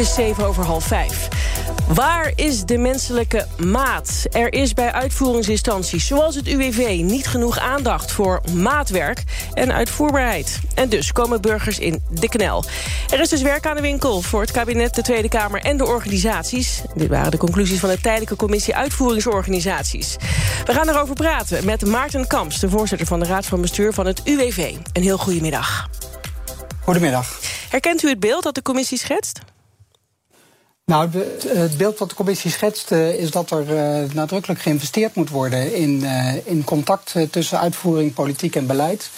Het is 7 over half 5. Waar is de menselijke maat? Er is bij uitvoeringsinstanties zoals het UWV niet genoeg aandacht voor maatwerk en uitvoerbaarheid. En dus komen burgers in de knel. Er is dus werk aan de winkel voor het kabinet, de Tweede Kamer en de organisaties. Dit waren de conclusies van de tijdelijke commissie uitvoeringsorganisaties. We gaan erover praten met Maarten Kamps, de voorzitter van de Raad van Bestuur van het UWV. Een heel goedemiddag. Goedemiddag. Herkent u het beeld dat de commissie schetst? Nou, de, het beeld wat de commissie schetst uh, is dat er uh, nadrukkelijk geïnvesteerd moet worden in, uh, in contact tussen uitvoering, politiek en beleid.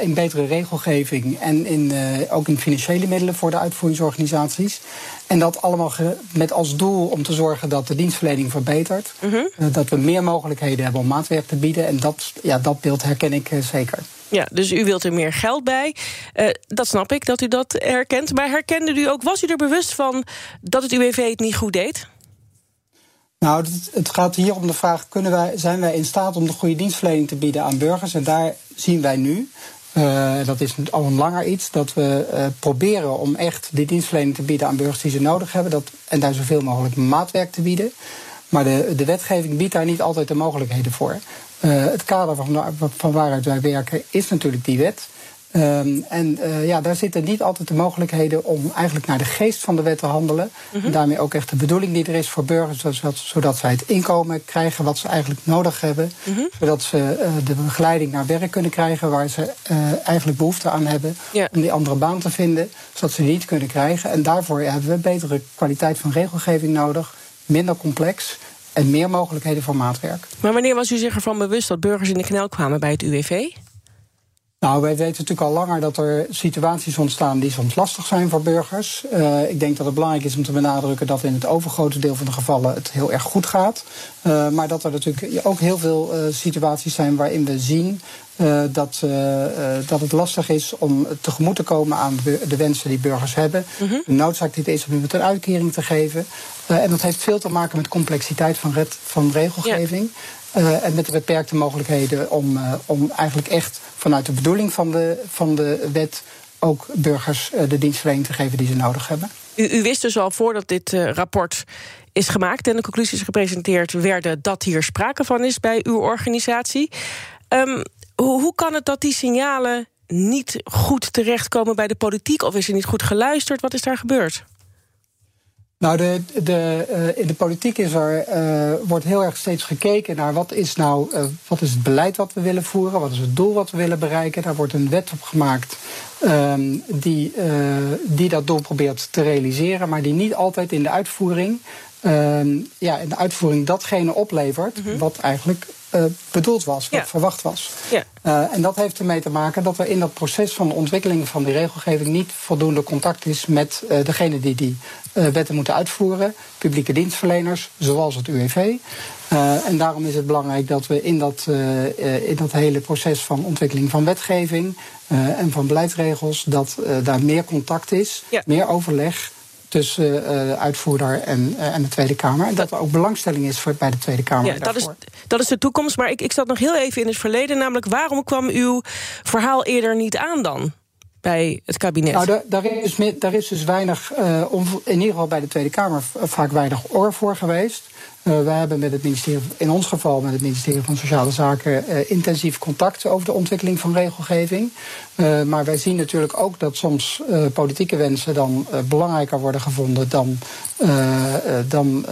in betere regelgeving en in, ook in financiële middelen voor de uitvoeringsorganisaties. En dat allemaal met als doel om te zorgen dat de dienstverlening verbetert. -huh. dat we meer mogelijkheden hebben om maatwerk te bieden. En dat, ja, dat beeld herken ik zeker. Ja, dus u wilt er meer geld bij. Uh, dat snap ik, dat u dat herkent. Maar herkende u ook, was u er bewust van dat het UWV het niet goed deed? Nou, het gaat hier om de vraag: kunnen wij, zijn wij in staat om de goede dienstverlening te bieden aan burgers? En daar zien wij nu. Uh, dat is al een langer iets, dat we uh, proberen om echt die dienstverlening te bieden aan burgers die ze nodig hebben. Dat, en daar zoveel mogelijk maatwerk te bieden. Maar de, de wetgeving biedt daar niet altijd de mogelijkheden voor. Uh, het kader van, van waaruit wij werken is natuurlijk die wet. Um, en uh, ja, daar zitten niet altijd de mogelijkheden om eigenlijk naar de geest van de wet te handelen. Mm -hmm. En daarmee ook echt de bedoeling die er is voor burgers, zodat, zodat zij het inkomen krijgen wat ze eigenlijk nodig hebben. Mm -hmm. Zodat ze uh, de begeleiding naar werk kunnen krijgen waar ze uh, eigenlijk behoefte aan hebben. Yeah. Om die andere baan te vinden, zodat ze die niet kunnen krijgen. En daarvoor hebben we betere kwaliteit van regelgeving nodig, minder complex en meer mogelijkheden voor maatwerk. Maar wanneer was u zich ervan bewust dat burgers in de knel kwamen bij het UWV? Nou, wij weten natuurlijk al langer dat er situaties ontstaan die soms lastig zijn voor burgers. Uh, ik denk dat het belangrijk is om te benadrukken dat in het overgrote deel van de gevallen het heel erg goed gaat. Uh, maar dat er natuurlijk ook heel veel uh, situaties zijn waarin we zien uh, dat, uh, dat het lastig is om tegemoet te komen aan de, wensen die burgers hebben. Mm -hmm. De noodzaak dit is om iemand een uitkering te geven. En dat heeft veel te maken met complexiteit van, red, van regelgeving. Ja. en met de beperkte mogelijkheden om, om eigenlijk echt vanuit de bedoeling van de, van de wet ook burgers de dienstverlening te geven die ze nodig hebben. U, u wist dus al voordat dit rapport is gemaakt en de conclusies gepresenteerd werden dat hier sprake van is bij uw organisatie. Um, hoe, hoe kan het dat die signalen niet goed terechtkomen bij de politiek? Of is er niet goed geluisterd? Wat is daar gebeurd? Nou, de, de, uh, in de politiek is er, uh, wordt heel erg steeds gekeken naar wat is nou uh, wat is het beleid wat we willen voeren, wat is het doel wat we willen bereiken. Daar wordt een wet op gemaakt um, die, die dat doel probeert te realiseren, maar die niet altijd in de uitvoering, ja, in de uitvoering datgene oplevert mm -hmm. wat eigenlijk uh, bedoeld was, wat ja. verwacht was. Ja. Uh, en dat heeft ermee te maken dat er in dat proces van de ontwikkeling van die regelgeving niet voldoende contact is met uh, degene die die wetten moeten uitvoeren, publieke dienstverleners, zoals het UWV. en daarom is het belangrijk dat we in dat, in dat hele proces van ontwikkeling van wetgeving en van beleidsregels, dat daar meer contact is, ja. meer overleg tussen uh, de uitvoerder en, uh, en de Tweede Kamer. En dat er ook belangstelling is voor, bij de Tweede Kamer. Ja, dat is, dat is de toekomst. Maar ik, ik zat nog heel even in het verleden. Namelijk, waarom kwam uw verhaal eerder niet aan dan? bij het kabinet? Nou, daar, daar, is, daar is dus weinig, uh, om, in ieder geval bij de Tweede Kamer, vaak weinig oor voor geweest. Uh, wij hebben met het ministerie, in ons geval met het ministerie van Sociale Zaken, uh, intensief contact over de ontwikkeling van regelgeving. Uh, maar wij zien natuurlijk ook dat soms politieke wensen dan belangrijker worden gevonden dan, dan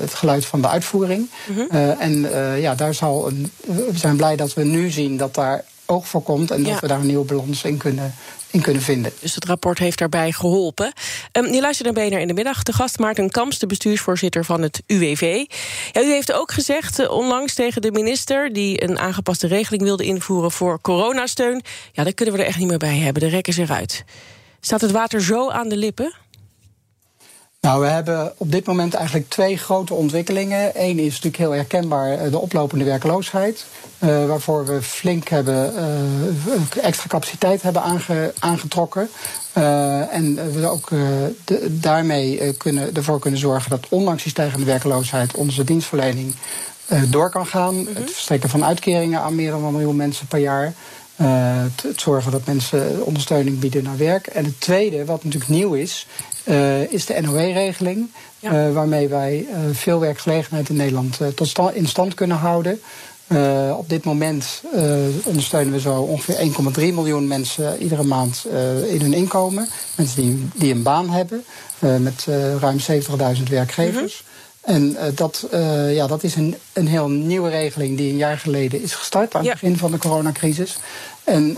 het geluid van de uitvoering. -huh. Mhm. en ja, daar zal een, we zijn blij dat we nu zien dat daar oog voor komt en dat ja. we daar een nieuwe balans in kunnen, in kunnen vinden. Dus het rapport heeft daarbij geholpen. Um, je luistert naar BNR in de middag. De gast Maarten Kamps, de bestuursvoorzitter van het UWV. Ja, u heeft ook gezegd uh, onlangs tegen de minister... die een aangepaste regeling wilde invoeren voor coronasteun... ja, daar kunnen we er echt niet meer bij hebben. De rekken zich uit. Staat het water zo aan de lippen? Nou, we hebben op dit moment eigenlijk twee grote ontwikkelingen. Eén is natuurlijk heel herkenbaar eh, de oplopende werkloosheid. Uh, waarvoor we flink hebben, uh, extra capaciteit hebben aange, aangetrokken. Uh, en we ook de, daarmee kunnen, ervoor kunnen zorgen dat ondanks die stijgende werkloosheid onze dienstverlening door kan gaan. Mm -hmm. Het verstrekken van uitkeringen aan meer dan een miljoen mensen per jaar. Het, het, zorgen dat mensen ondersteuning bieden naar werk. En het tweede, wat natuurlijk nieuw is, uh, is de NOW-regeling. Ja. Uh, waarmee wij veel werkgelegenheid in Nederland tot stand, in stand kunnen houden. op dit moment ondersteunen we zo ongeveer 1,3 miljoen mensen iedere maand in hun inkomen. Mensen die, die een baan hebben, met ruim 70.000 werkgevers. Mm -hmm. En dat, ja, dat is een, een heel nieuwe regeling die een jaar geleden is gestart aan het begin van de coronacrisis. En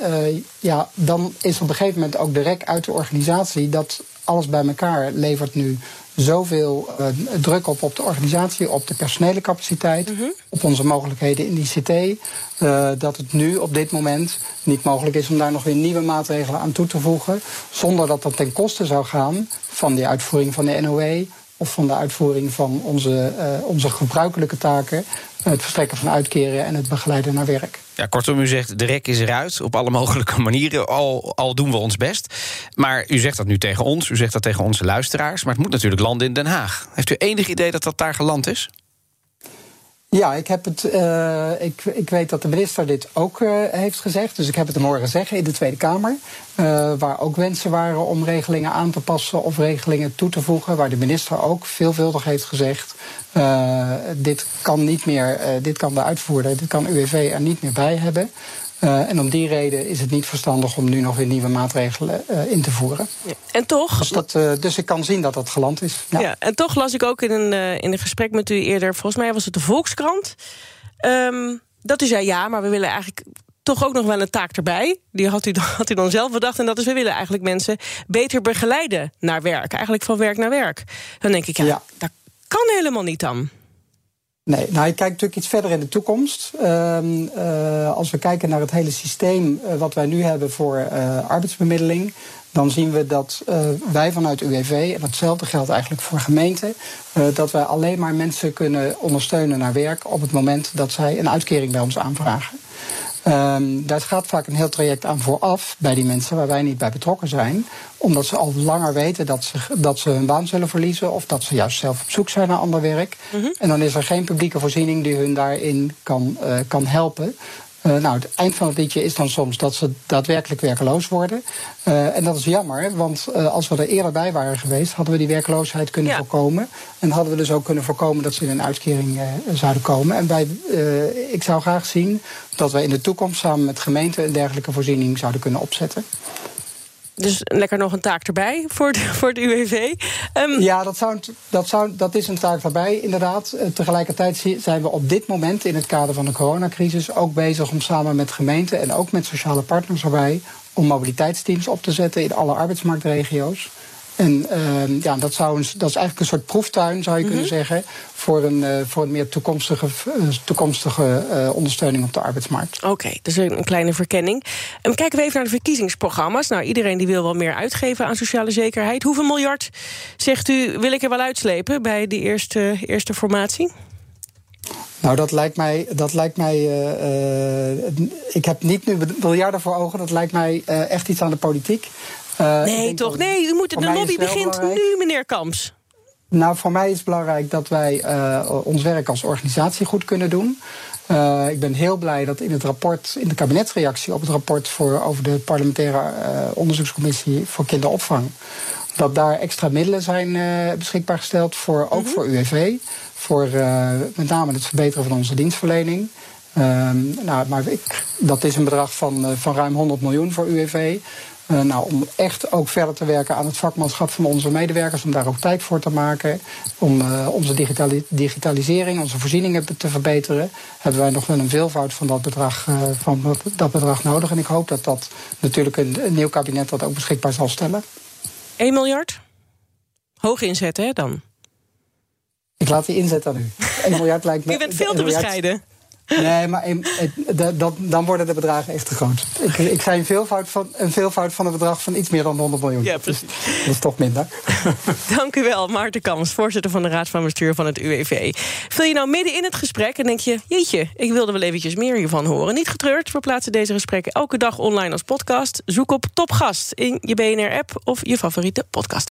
ja, dan is op een gegeven moment ook de rek uit de organisatie dat alles bij elkaar levert nu zoveel druk op op de organisatie, op de personele capaciteit, -hmm. op onze mogelijkheden in die CT, uh, dat het nu op dit moment niet mogelijk is om daar nog weer nieuwe maatregelen aan toe te voegen, zonder dat dat ten koste zou gaan van die uitvoering van de NOE of van de uitvoering van onze, uh, onze gebruikelijke taken, het verstrekken van uitkeren en het begeleiden naar werk. Ja, kortom, u zegt de rek is eruit op alle mogelijke manieren, al, al doen we ons best. Maar u zegt dat nu tegen ons, u zegt dat tegen onze luisteraars, maar het moet natuurlijk landen in Den Haag. Heeft u enig idee dat dat daar geland is? Ja, ik, heb het, uh, ik, ik weet dat de minister dit ook uh, heeft gezegd. Dus ik heb het hem horen zeggen in de Tweede Kamer. Uh, waar ook wensen waren om regelingen aan te passen of regelingen toe te voegen. Waar de minister ook veelvuldig heeft gezegd. dit kan niet meer, dit kan de uitvoerder, dit kan UWV er niet meer bij hebben. Uh, en om die reden is het niet verstandig om nu nog weer nieuwe maatregelen uh, in te voeren. Ja. En toch. Dus, dat, uh, dus, ik kan zien dat dat geland is. Ja. ja en toch las ik ook in een, in een gesprek met u eerder, volgens mij was het de Volkskrant. Um, dat u zei ja, maar we willen eigenlijk toch ook nog wel een taak erbij. Die had u, dan, had u dan zelf bedacht. En dat is, we willen eigenlijk mensen beter begeleiden naar werk. Eigenlijk van werk naar werk. Dan denk ik, ja, ja. dat kan helemaal niet dan. Nee, nou, je kijkt natuurlijk iets verder in de toekomst. Uh, uh, als we kijken naar het hele systeem uh, wat wij nu hebben voor uh, arbeidsbemiddeling, dan zien we dat wij vanuit UWV, en datzelfde geldt eigenlijk voor gemeenten, dat wij alleen maar mensen kunnen ondersteunen naar werk op het moment dat zij een uitkering bij ons aanvragen. Um, daar gaat vaak een heel traject aan vooraf bij die mensen waar wij niet bij betrokken zijn. Omdat ze al langer weten dat ze, dat ze hun baan zullen verliezen. Of dat ze juist zelf op zoek zijn naar ander werk. Mm -hmm. En dan is er geen publieke voorziening die hun daarin kan, uh, kan helpen. Uh, nou, het eind van het liedje is dan soms dat ze daadwerkelijk werkeloos worden. Uh, en dat is jammer, want uh, als we er eerder bij waren geweest, hadden we die werkloosheid kunnen ja. voorkomen. En hadden we dus ook kunnen voorkomen dat ze in een uitkering zouden komen. En bij, ik zou graag zien dat we in de toekomst samen met gemeenten een dergelijke voorziening zouden kunnen opzetten. Dus lekker nog een taak erbij voor de, voor de UWV. Um... Ja, dat, zou, dat, zou, dat is een taak erbij, inderdaad. Uh, tegelijkertijd zijn we op dit moment in het kader van de coronacrisis ook bezig om samen met gemeenten en ook met sociale partners erbij om mobiliteitsteams op te zetten in alle arbeidsmarktregio's. En uh, ja, dat, zou een, dat is eigenlijk een soort proeftuin, zou je mm -hmm. kunnen zeggen, voor een, uh, voor een meer toekomstige, uh, toekomstige uh, ondersteuning op de arbeidsmarkt. Oké, okay, dus een kleine verkenning. En kijken we even naar de verkiezingsprogramma's. Nou, iedereen die wil wel meer uitgeven aan sociale zekerheid. Hoeveel miljard, zegt u, wil ik er wel uitslepen bij die eerste, eerste formatie? Nou, dat lijkt mij. Dat lijkt mij uh, ik heb niet nu miljarden voor ogen. Dat lijkt mij uh, echt iets aan de politiek. Uh, nee, toch? Nee, u moet, de lobby begint belangrijk. nu, meneer Kamps. Nou, voor mij is het belangrijk dat wij uh, ons werk als organisatie goed kunnen doen. Uh, ik ben heel blij dat in het rapport, in de kabinetsreactie op het rapport voor, over de parlementaire onderzoekscommissie voor kinderopvang, dat daar extra middelen zijn beschikbaar gesteld voor, ook mm -hmm. voor UWV. Voor met name het verbeteren van onze dienstverlening. Um, nou, maar ik, dat is een bedrag van, van ruim 100 miljoen voor UWV. Uh, nou, om echt ook verder te werken aan het vakmanschap van onze medewerkers, om daar ook tijd voor te maken, om uh, onze digitali digitalisering, onze voorzieningen te verbeteren, hebben wij nog wel een veelvoud van dat bedrag, uh, van dat bedrag nodig. En ik hoop dat dat natuurlijk een, een nieuw kabinet dat ook beschikbaar zal stellen. 1 miljard? Hoog inzetten, hè, dan? Ik laat die inzet aan u. 1 miljard lijkt me. U bent veel te bescheiden. Nee, maar dan worden de bedragen echt te groot. Ik, ik zei een veelvoud, van, een veelvoud van een bedrag van iets meer dan 100 miljoen. Ja, precies. dat is toch minder. Dank u wel, Maarten Kams, voorzitter van de Raad van Bestuur van het UWV. Vul je nou midden in het gesprek en denk je... jeetje, ik wilde wel eventjes meer hiervan horen. Niet getreurd, we plaatsen deze gesprekken elke dag online als podcast. Zoek op Topgast in je BNR-app of je favoriete podcast.